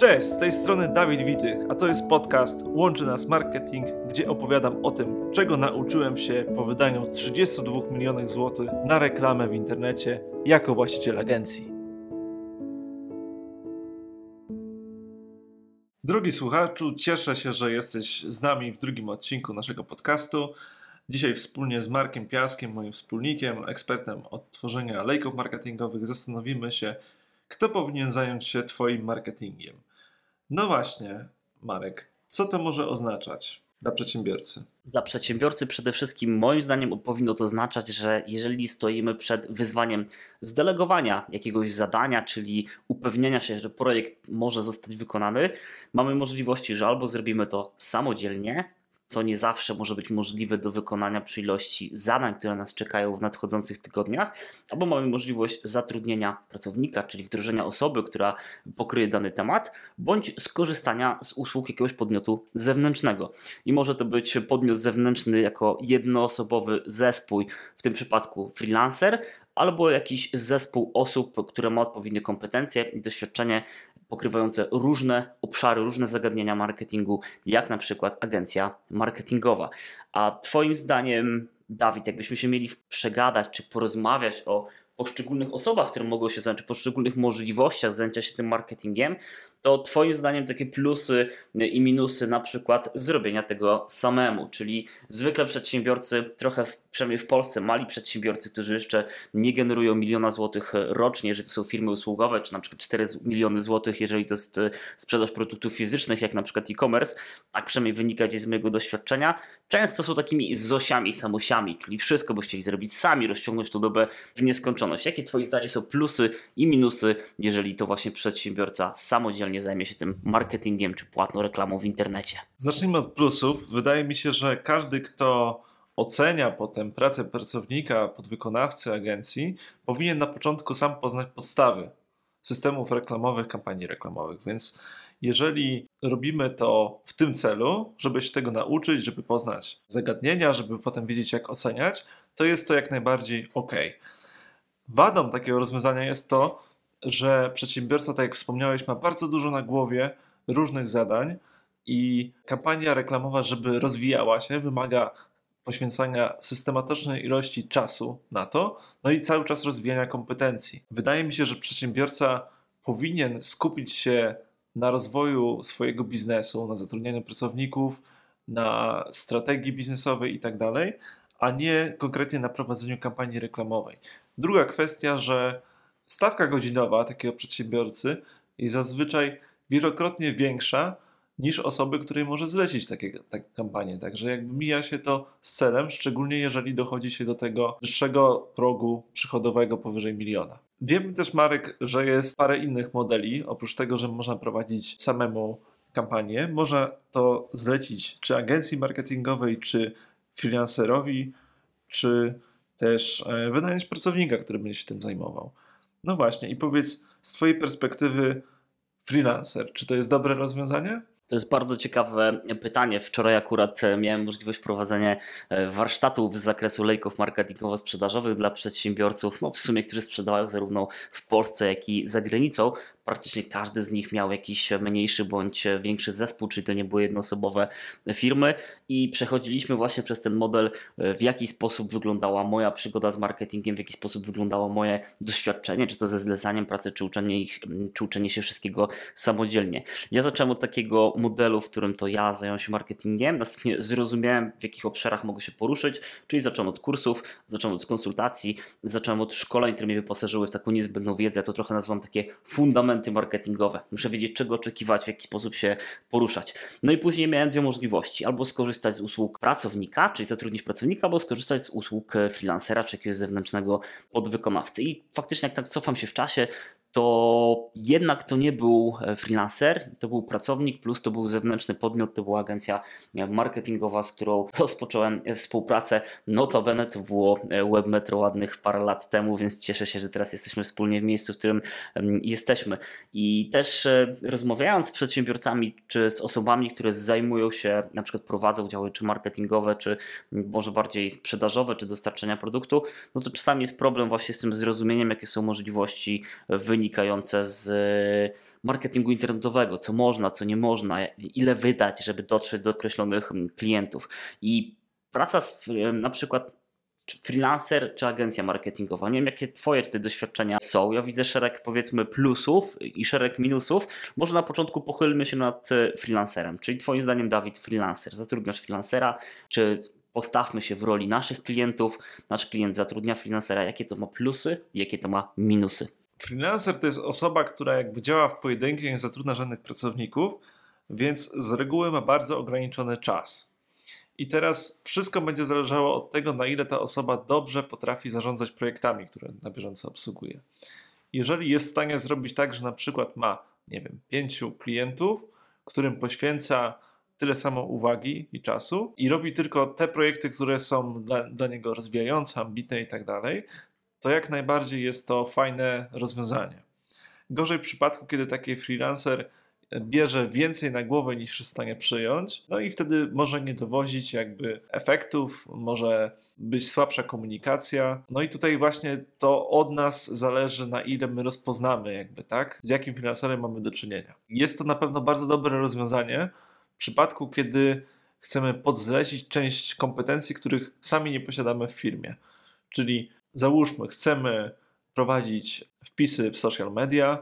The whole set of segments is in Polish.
Cześć, z tej strony Dawid Witych, a to jest podcast Łączy Nas Marketing, gdzie opowiadam o tym, czego nauczyłem się po wydaniu 32 milionów złotych na reklamę w internecie jako właściciel agencji. Drogi słuchaczu, cieszę się, że jesteś z nami w drugim odcinku naszego podcastu. Dzisiaj wspólnie z Markiem Piaskiem, moim wspólnikiem, ekspertem od tworzenia lejków marketingowych, zastanowimy się, kto powinien zająć się Twoim marketingiem. No właśnie, Marek, co to może oznaczać dla przedsiębiorcy? Dla przedsiębiorcy przede wszystkim moim zdaniem powinno to oznaczać, że jeżeli stoimy przed wyzwaniem zdelegowania jakiegoś zadania, czyli upewnienia się, że projekt może zostać wykonany, mamy możliwości, że albo zrobimy to samodzielnie, co nie zawsze może być możliwe do wykonania przy ilości zadań, które nas czekają w nadchodzących tygodniach, albo mamy możliwość zatrudnienia pracownika, czyli wdrożenia osoby, która pokryje dany temat, bądź skorzystania z usług jakiegoś podmiotu zewnętrznego. I może to być podmiot zewnętrzny jako jednoosobowy zespój, w tym przypadku freelancer, albo jakiś zespół osób, które ma odpowiednie kompetencje i doświadczenie pokrywające różne obszary, różne zagadnienia marketingu, jak na przykład agencja marketingowa. A Twoim zdaniem, Dawid, jakbyśmy się mieli przegadać czy porozmawiać o poszczególnych osobach, które mogą się zająć, czy poszczególnych możliwościach zajęcia się tym marketingiem, to Twoim zdaniem takie plusy i minusy na przykład zrobienia tego samemu, czyli zwykle przedsiębiorcy, trochę przynajmniej w Polsce, mali przedsiębiorcy, którzy jeszcze nie generują miliona złotych rocznie, jeżeli to są firmy usługowe, czy na przykład 4 miliony złotych, jeżeli to jest e, sprzedaż produktów fizycznych, jak na przykład e-commerce, tak przynajmniej wynika gdzieś z mojego doświadczenia, często są takimi zosiami, samosiami, czyli wszystko by chcieli zrobić sami, rozciągnąć to dobę w nieskończoność. Jakie Twoje zdanie są plusy i minusy, jeżeli to właśnie przedsiębiorca samodzielnie nie zajmie się tym marketingiem czy płatną reklamą w internecie. Zacznijmy od plusów. Wydaje mi się, że każdy, kto ocenia potem pracę pracownika, podwykonawcy agencji, powinien na początku sam poznać podstawy systemów reklamowych, kampanii reklamowych. Więc jeżeli robimy to w tym celu, żeby się tego nauczyć, żeby poznać zagadnienia, żeby potem wiedzieć, jak oceniać, to jest to jak najbardziej ok. Wadą takiego rozwiązania jest to, że przedsiębiorca, tak jak wspomniałeś, ma bardzo dużo na głowie różnych zadań i kampania reklamowa, żeby rozwijała się, wymaga poświęcania systematycznej ilości czasu na to, no i cały czas rozwijania kompetencji. Wydaje mi się, że przedsiębiorca powinien skupić się na rozwoju swojego biznesu, na zatrudnianiu pracowników, na strategii biznesowej i tak dalej, a nie konkretnie na prowadzeniu kampanii reklamowej. Druga kwestia, że stawka godzinowa takiego przedsiębiorcy jest zazwyczaj wielokrotnie większa niż osoby, której może zlecić takie, takie kampanie. Także jakby mija się to z celem, szczególnie jeżeli dochodzi się do tego wyższego progu przychodowego powyżej miliona. Wiemy też, Marek, że jest parę innych modeli. Oprócz tego, że można prowadzić samemu kampanię, można to zlecić czy agencji marketingowej, czy freelancerowi, czy też e, wynająć pracownika, który będzie się tym zajmował. No właśnie, i powiedz z Twojej perspektywy, freelancer, czy to jest dobre rozwiązanie? To jest bardzo ciekawe pytanie. Wczoraj akurat e, miałem możliwość prowadzenia e, warsztatów z zakresu lejków marketingowo-sprzedażowych dla przedsiębiorców, no w sumie, którzy sprzedawają zarówno w Polsce, jak i za granicą praktycznie każdy z nich miał jakiś mniejszy bądź większy zespół, czyli to nie były jednoosobowe firmy i przechodziliśmy właśnie przez ten model, w jaki sposób wyglądała moja przygoda z marketingiem, w jaki sposób wyglądało moje doświadczenie, czy to ze zlecaniem pracy, czy uczenie, ich, czy uczenie się wszystkiego samodzielnie. Ja zacząłem od takiego modelu, w którym to ja zająłem się marketingiem, następnie zrozumiałem, w jakich obszarach mogę się poruszyć, czyli zacząłem od kursów, zacząłem od konsultacji, zacząłem od szkoleń, które mnie wyposażyły w taką niezbędną wiedzę, ja to trochę nazywam takie fundamenty elementy marketingowe. Muszę wiedzieć, czego oczekiwać, w jaki sposób się poruszać. No i później miałem dwie możliwości: albo skorzystać z usług pracownika, czyli zatrudnić pracownika, albo skorzystać z usług freelancera czy jakiegoś zewnętrznego podwykonawcy. I faktycznie, jak tak cofam się w czasie, to jednak to nie był e, freelancer, to był pracownik, plus to był zewnętrzny podmiot, to była agencja e, marketingowa, z którą rozpocząłem e, współpracę. Notabene to było Webmetro ładnych parę lat temu, więc cieszę się, że teraz jesteśmy wspólnie w miejscu, w którym jesteśmy. I też rozmawiając z przedsiębiorcami, czy z osobami, które zajmują się, na przykład prowadzą działy czy marketingowe, czy może bardziej sprzedażowe, czy dostarczenia produktu, no to czasami jest problem właśnie z tym zrozumieniem, jakie są możliwości wynikające z marketingu internetowego, co można, co nie można, ile wydać, żeby dotrzeć do określonych mm, klientów. I praca z, na przykład czy freelancer, czy agencja marketingowa. Nie wiem, jakie Twoje tutaj doświadczenia są. Ja widzę szereg, powiedzmy, plusów i szereg minusów. Może na początku pochylmy się nad e, freelancerem. Czyli Twoim zdaniem, Dawid, freelancer. Zatrudniasz freelancera, czy postawmy się w roli naszych klientów. Nasz klient zatrudnia freelancera. Jakie to ma plusy, jakie to ma minusy? Freelancer to jest osoba, która jakby działa w pojedynkę, nie zatrudnia żadnych pracowników, więc z reguły ma bardzo ograniczony czas i teraz wszystko będzie zależało od tego, na ile ta osoba dobrze potrafi zarządzać projektami, które na bieżąco obsługuje. Jeżeli jest w stanie zrobić tak, że na przykład ma, nie wiem, pięciu klientów, którym poświęca tyle samo uwagi i czasu i robi tylko te projekty, które są dla, dla niego rozwijające, ambitne i tak dalej, to jak najbardziej jest to fajne rozwiązanie. Gorzej w przypadku, kiedy taki freelancer bierze więcej na głowę niż jest w stanie przyjąć, no i wtedy może nie dowozić jakby efektów, może być słabsza komunikacja. No i tutaj właśnie to od nas zależy, na ile my rozpoznamy, jakby, tak, z jakim finanserem mamy do czynienia. Jest to na pewno bardzo dobre rozwiązanie w przypadku, kiedy chcemy podzlecić część kompetencji, których sami nie posiadamy w firmie. Czyli załóżmy, chcemy prowadzić wpisy w social media,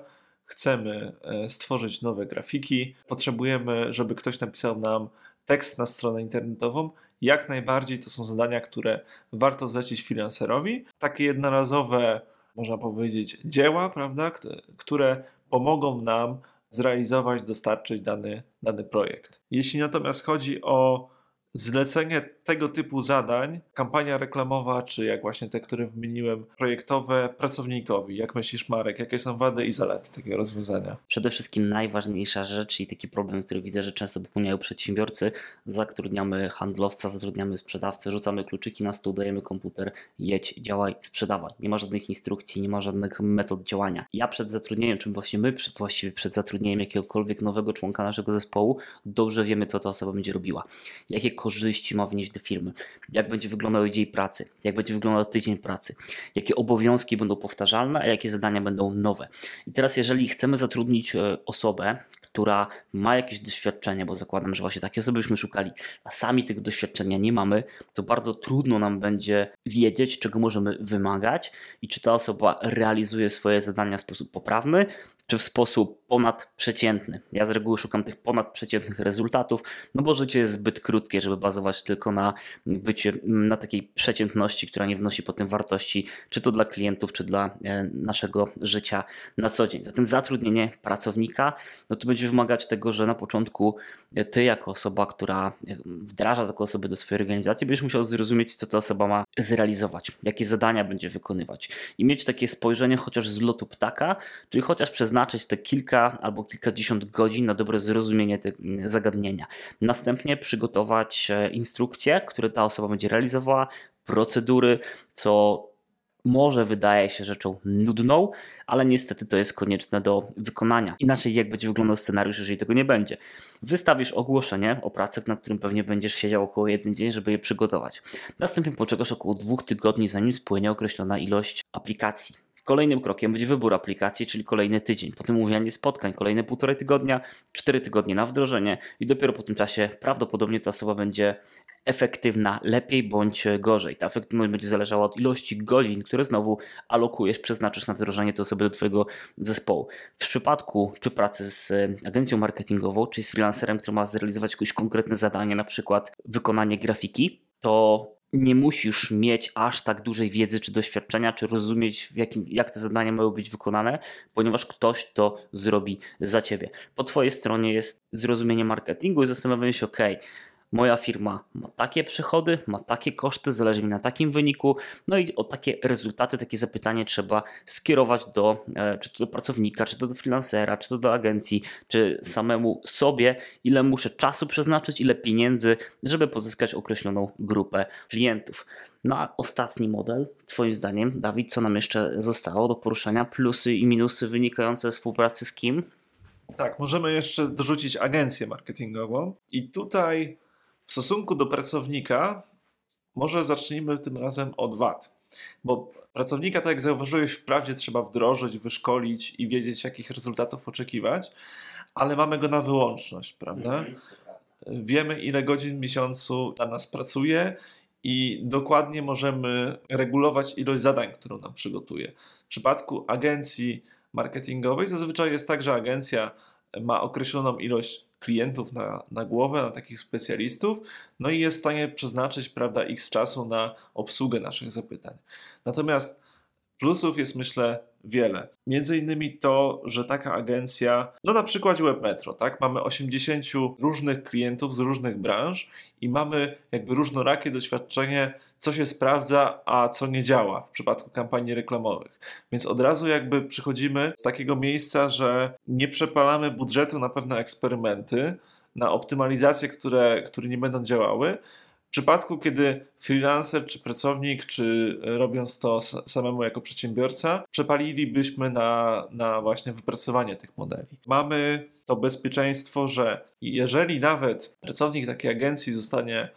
chcemy e, stworzyć nowe grafiki, potrzebujemy, żeby ktoś napisał nam tekst na stronę internetową, jak najbardziej to są zadania, które warto zlecić freelancerowi. Takie jednorazowe, można powiedzieć, dzieła, prawda, które pomogą nam zrealizować, dostarczyć dany, dany projekt. Jeśli natomiast chodzi o zlecenie tego typu zadań, kampania reklamowa, czy jak właśnie te, które wymieniłem, projektowe pracownikowi. Jak myślisz, Marek, jakie są wady i zalety takiego rozwiązania? Przede wszystkim najważniejsza rzecz i taki problem, który widzę, że często popełniają przedsiębiorcy, zatrudniamy handlowca, zatrudniamy sprzedawcę, rzucamy kluczyki na stół, dajemy komputer, jedź, działaj, sprzedawaj. Nie ma żadnych instrukcji, nie ma żadnych metod działania. Ja przed zatrudnieniem, czym właśnie my właściwie przed zatrudnieniem jakiegokolwiek nowego członka naszego zespołu, dobrze wiemy, co ta osoba będzie robiła. Jakie korzyści ma wnieść do firmy, jak będzie wyglądał dzień pracy, jak będzie wyglądał tydzień pracy, jakie obowiązki będą powtarzalne, a jakie zadania będą nowe. I teraz, jeżeli chcemy zatrudnić e, osobę, która ma jakieś doświadczenie, bo zakładam, że właśnie takie osoby byśmy szukali, a sami tego doświadczenia nie mamy, to bardzo trudno nam będzie wiedzieć, czego możemy wymagać i czy ta osoba realizuje swoje zadania w sposób poprawny, czy w sposób ponadprzeciętny. Ja z reguły szukam tych ponadprzeciętnych rezultatów, no bo życie jest zbyt krótkie, żeby bazować tylko na bycie, na takiej przeciętności, która nie wnosi potem wartości, czy to dla klientów, czy dla e, naszego życia na co dzień. Zatem zatrudnienie pracownika, no to będzie wymagać tego, że na początku ty jako osoba, która wdraża taką osobę do swojej organizacji, będziesz musiał zrozumieć, co ta osoba ma zrealizować, jakie zadania będzie wykonywać i mieć takie spojrzenie chociaż z lotu ptaka, czyli chociaż przeznaczyć te kilka albo kilkadziesiąt godzin na dobre zrozumienie tego zagadnienia. Następnie przygotować e, instrukcje, które ta osoba będzie realizowała, procedury, co może wydaje się rzeczą nudną, ale niestety to jest konieczne do wykonania. Inaczej jak będzie wyglądał scenariusz, jeżeli tego nie będzie? Wystawisz ogłoszenie o pracę, na którym pewnie będziesz siedział około jeden dzień, żeby je przygotować. Następnie poczekasz około dwóch tygodni, zanim spłynie określona ilość aplikacji. Kolejnym krokiem będzie wybór aplikacji, czyli kolejny tydzień, potem umówienie spotkań, kolejne półtorej tygodnia, cztery tygodnie na wdrożenie i dopiero po tym czasie prawdopodobnie ta osoba będzie efektywna lepiej bądź gorzej. Ta efektywność będzie zależała od ilości godzin, które znowu alokujesz, przeznaczysz na wdrożenie tej osoby do Twojego zespołu. W przypadku czy pracy z agencją marketingową, czy z freelancerem, który ma zrealizować jakieś konkretne zadanie, na przykład wykonanie grafiki, to nie musisz mieć aż tak dużej wiedzy czy doświadczenia, czy rozumieć, jakim, jak te zadania mają być wykonane, ponieważ ktoś to zrobi za ciebie. Po twojej stronie jest zrozumienie marketingu i zastanowienie się, ok, moja firma ma takie przychody, ma takie koszty, zależy mi na takim wyniku, no i o takie rezultaty, takie zapytanie trzeba skierować do, e, czy to do pracownika, czy to do freelancera, czy to do agencji, czy samemu sobie, ile muszę czasu przeznaczyć, ile pieniędzy, żeby pozyskać określoną grupę klientów. No a ostatni model, Twoim zdaniem, Dawid, co nam jeszcze zostało do poruszenia? Plusy i minusy wynikające z współpracy z kim? Tak, możemy jeszcze dorzucić agencję marketingową. I tutaj w stosunku do pracownika, może zacznijmy tym razem od wad. Bo pracownika, tak jak zauważyłeś, wprawdzie trzeba wdrożyć, wyszkolić i wiedzieć, jakich rezultatów oczekiwać, ale mamy go na wyłączność, prawda? Mhm. Wiemy, ile godzin w miesiącu dla nas pracuje i dokładnie możemy regulować ilość zadań, którą nam przygotuje. W przypadku agencji marketingowej zazwyczaj jest tak, że agencja ma określoną ilość klientów na, na głowę, na takich specjalistów, no i jest w stanie przeznaczyć, prawda, x czasu na obsługę naszych zapytań. Natomiast plusów jest, myślę, wiele. Między innymi to, że taka agencja, no na przykładzie Webmetro, tak, mamy 80 różnych klientów z różnych branż i mamy jakby różnorakie doświadczenie, co się sprawdza, a co nie działa w przypadku kampanii reklamowych. Więc od razu jakby przychodzimy z takiego miejsca, że nie przepalamy budżetu na pewne eksperymenty, na optymalizacje, które, które nie będą działały, w przypadku, kiedy freelancer czy pracownik, czy robiąc to samemu jako przedsiębiorca, przepalilibyśmy na, na właśnie wypracowanie tych modeli. Mamy to bezpieczeństwo, że jeżeli nawet pracownik takiej agencji zostanie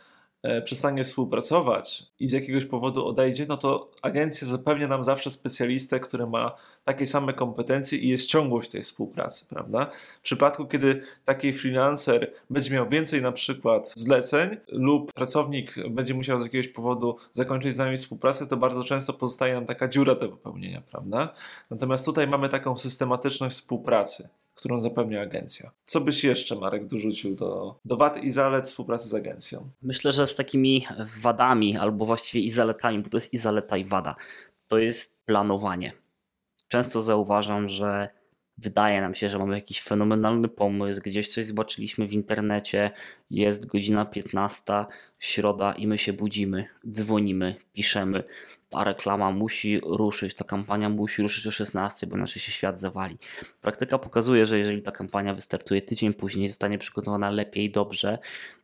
przestanie współpracować i z jakiegoś powodu odejdzie, no to agencja zapewnia nam zawsze specjalistę, który ma takie same kompetencje i jest ciągłość tej współpracy, prawda? W przypadku, kiedy taki freelancer będzie miał więcej na przykład zleceń lub pracownik będzie musiał z jakiegoś powodu zakończyć z nami współpracę, to bardzo często pozostaje nam taka dziura do wypełnienia, prawda? Natomiast tutaj mamy taką systematyczność współpracy którą zapewnia agencja. Co byś jeszcze, Marek, dorzucił do, do wad i zalet współpracy z agencją? Myślę, że z takimi wadami, albo właściwie i zaletami, bo to jest i zaleta, i wada, to jest planowanie. Często zauważam, że wydaje nam się, że mamy jakiś fenomenalny pomysł, gdzieś coś zobaczyliśmy w internecie, jest godzina 15, środa i my się budzimy, dzwonimy, piszemy, ta reklama musi ruszyć, ta kampania musi ruszyć o 16, bo inaczej się świat zawali. Praktyka pokazuje, że jeżeli ta kampania wystartuje tydzień później, zostanie przygotowana lepiej, dobrze,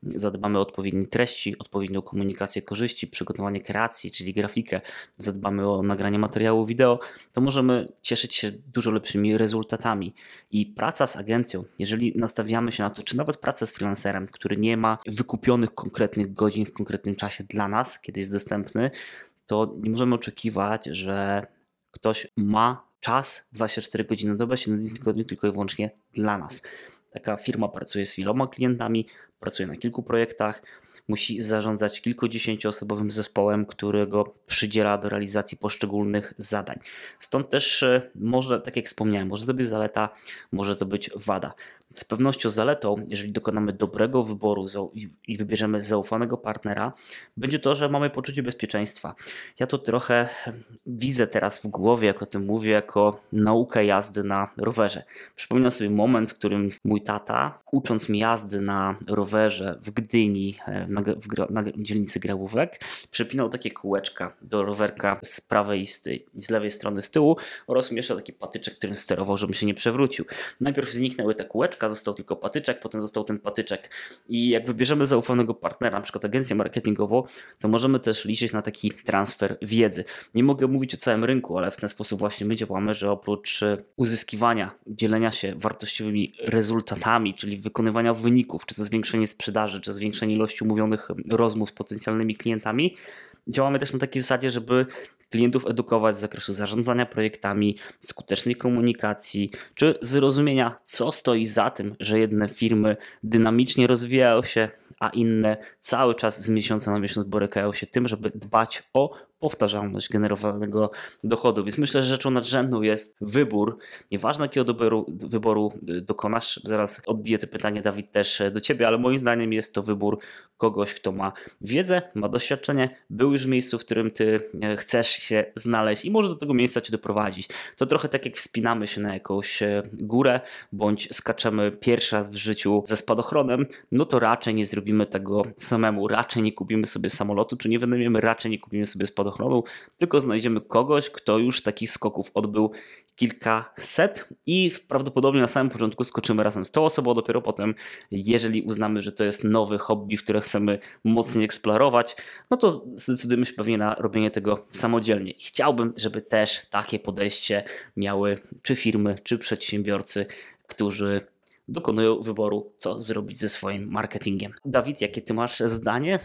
zadbamy o odpowiednie treści, odpowiednią komunikację korzyści, przygotowanie kreacji, czyli grafikę, zadbamy o nagranie materiału wideo, to możemy cieszyć się dużo lepszymi rezultatami. I praca z agencją, jeżeli nastawiamy się na to, czy nawet praca z freelancerem, który nie ma wykupionych konkretnych godzin w konkretnym czasie dla nas, kiedy jest dostępny, to nie możemy oczekiwać, że ktoś ma czas 24 godziny na dobę, 7 dni w tygodniu tylko i wyłącznie dla nas. Taka firma pracuje z wieloma klientami, pracuje na kilku projektach, musi zarządzać kilkudziesięcioosobowym zespołem, którego przydziela do realizacji poszczególnych zadań. Stąd też e, może, tak jak wspomniałem, może to być zaleta, może to być wada. Z pewnością zaletą, jeżeli dokonamy dobrego wyboru i wybierzemy zaufanego partnera, będzie to, że mamy poczucie bezpieczeństwa. Ja to trochę widzę teraz w głowie, jak o tym mówię, jako naukę jazdy na rowerze. Przypominam sobie moment, w którym mój tata, ucząc mi jazdy na rowerze w Gdyni, e, na, w, na dzielnicy Grałówek, przypinał takie kółeczka do rowerka z prawej i z, z lewej strony z tyłu oraz umieszczał taki patyczek, którym sterował, żebym się nie przewrócił. Najpierw zniknęły te kółeczka, został tylko patyczek, potem został ten patyczek. I jak wybierzemy zaufanego partnera, na przykład agencję marketingową, to możemy też liczyć na taki transfer wiedzy. Nie mogę mówić o całym rynku, ale w ten sposób właśnie my działamy, że oprócz e, uzyskiwania, dzielenia się wartościowymi rezultatami, czyli wykonywania wyników, czy to zwiększenie sprzedaży, czy zwiększenie ilości umówionych rozmów z potencjalnymi klientami, działamy też na takiej zasadzie, żeby klientów edukować z zakresu zarządzania projektami, skutecznej komunikacji, czy zrozumienia, co stoi za tym, że jedne firmy dynamicznie rozwijają się, a inne cały czas z miesiąca na miesiąc borykają się tym, żeby dbać o powtarzalność generowanego dochodu. Więc myślę, że rzeczą nadrzędną jest wybór. Nieważne jakiego doboru, wyboru dokonasz, zaraz odbiję to pytanie Dawid też do Ciebie, ale moim zdaniem jest to wybór kogoś, kto ma wiedzę, ma doświadczenie, był już w miejscu, w którym Ty e, chcesz się znaleźć i może do tego miejsca Cię doprowadzić. To trochę tak jak wspinamy się na jakąś e, górę, bądź skaczemy pierwszy raz w życiu ze spadochronem, no to raczej nie zrobimy tego samemu, raczej nie kupimy sobie samolotu, czy nie wynajmiemy, raczej nie kupimy sobie spadochronu spadochronu, tylko znajdziemy kogoś, kto już takich skoków odbył kilkaset i prawdopodobnie na samym początku skoczymy razem z tą osobą, dopiero potem, jeżeli uznamy, że to jest nowy hobby, w które chcemy mocniej eksplorować, no to zdecydujemy się pewnie na robienie tego samodzielnie. Chciałbym, żeby też takie podejście miały czy firmy, czy przedsiębiorcy, którzy dokonują wyboru, co zrobić ze swoim marketingiem. Dawid, jakie ty masz zdanie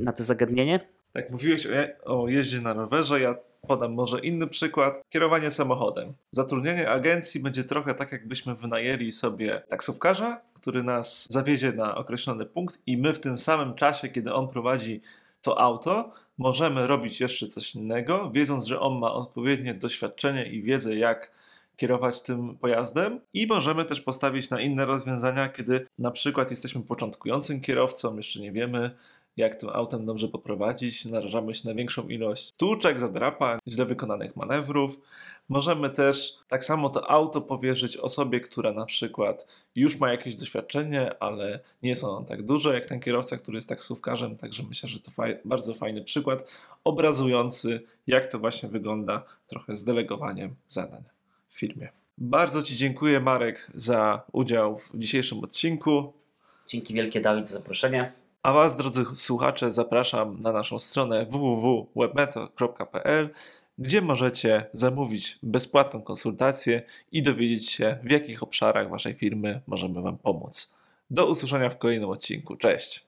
na to zagadnienie? Tak, mówiłeś o, je- o jeździe na rowerze, ja podam może inny przykład. Kierowanie samochodem. Zatrudnienie agencji będzie trochę tak, jakbyśmy wynajęli sobie taksówkarza, który nas zawiezie na określony punkt i my w tym samym czasie, kiedy on prowadzi to auto, możemy robić jeszcze coś innego, wiedząc, że on ma odpowiednie doświadczenie i wiedzę, jak kierować tym pojazdem i możemy też postawić na inne rozwiązania, kiedy na przykład jesteśmy początkującym kierowcą, jeszcze nie wiemy, jak tym autem dobrze poprowadzić, narażamy się na większą ilość stłuczek, zadrapań, źle wykonanych manewrów. Możemy też tak samo to auto powierzyć osobie, która na przykład już ma jakieś doświadczenie, ale nie jest ono tak duże jak ten kierowca, który jest taksówkarzem, także myślę, że to faj, bardzo fajny przykład obrazujący, jak to właśnie wygląda trochę z delegowaniem zadań w firmie. Bardzo Ci dziękuję, Marek, za udział w dzisiejszym odcinku. Dzięki wielkie Dawid za zaproszenie. A Was, drodzy słuchacze, zapraszam na naszą stronę www.webmeto.pl, gdzie możecie zamówić bezpłatną konsultację i dowiedzieć się, w jakich obszarach Waszej firmy możemy Wam pomóc. Do usłyszenia w kolejnym odcinku. Cześć!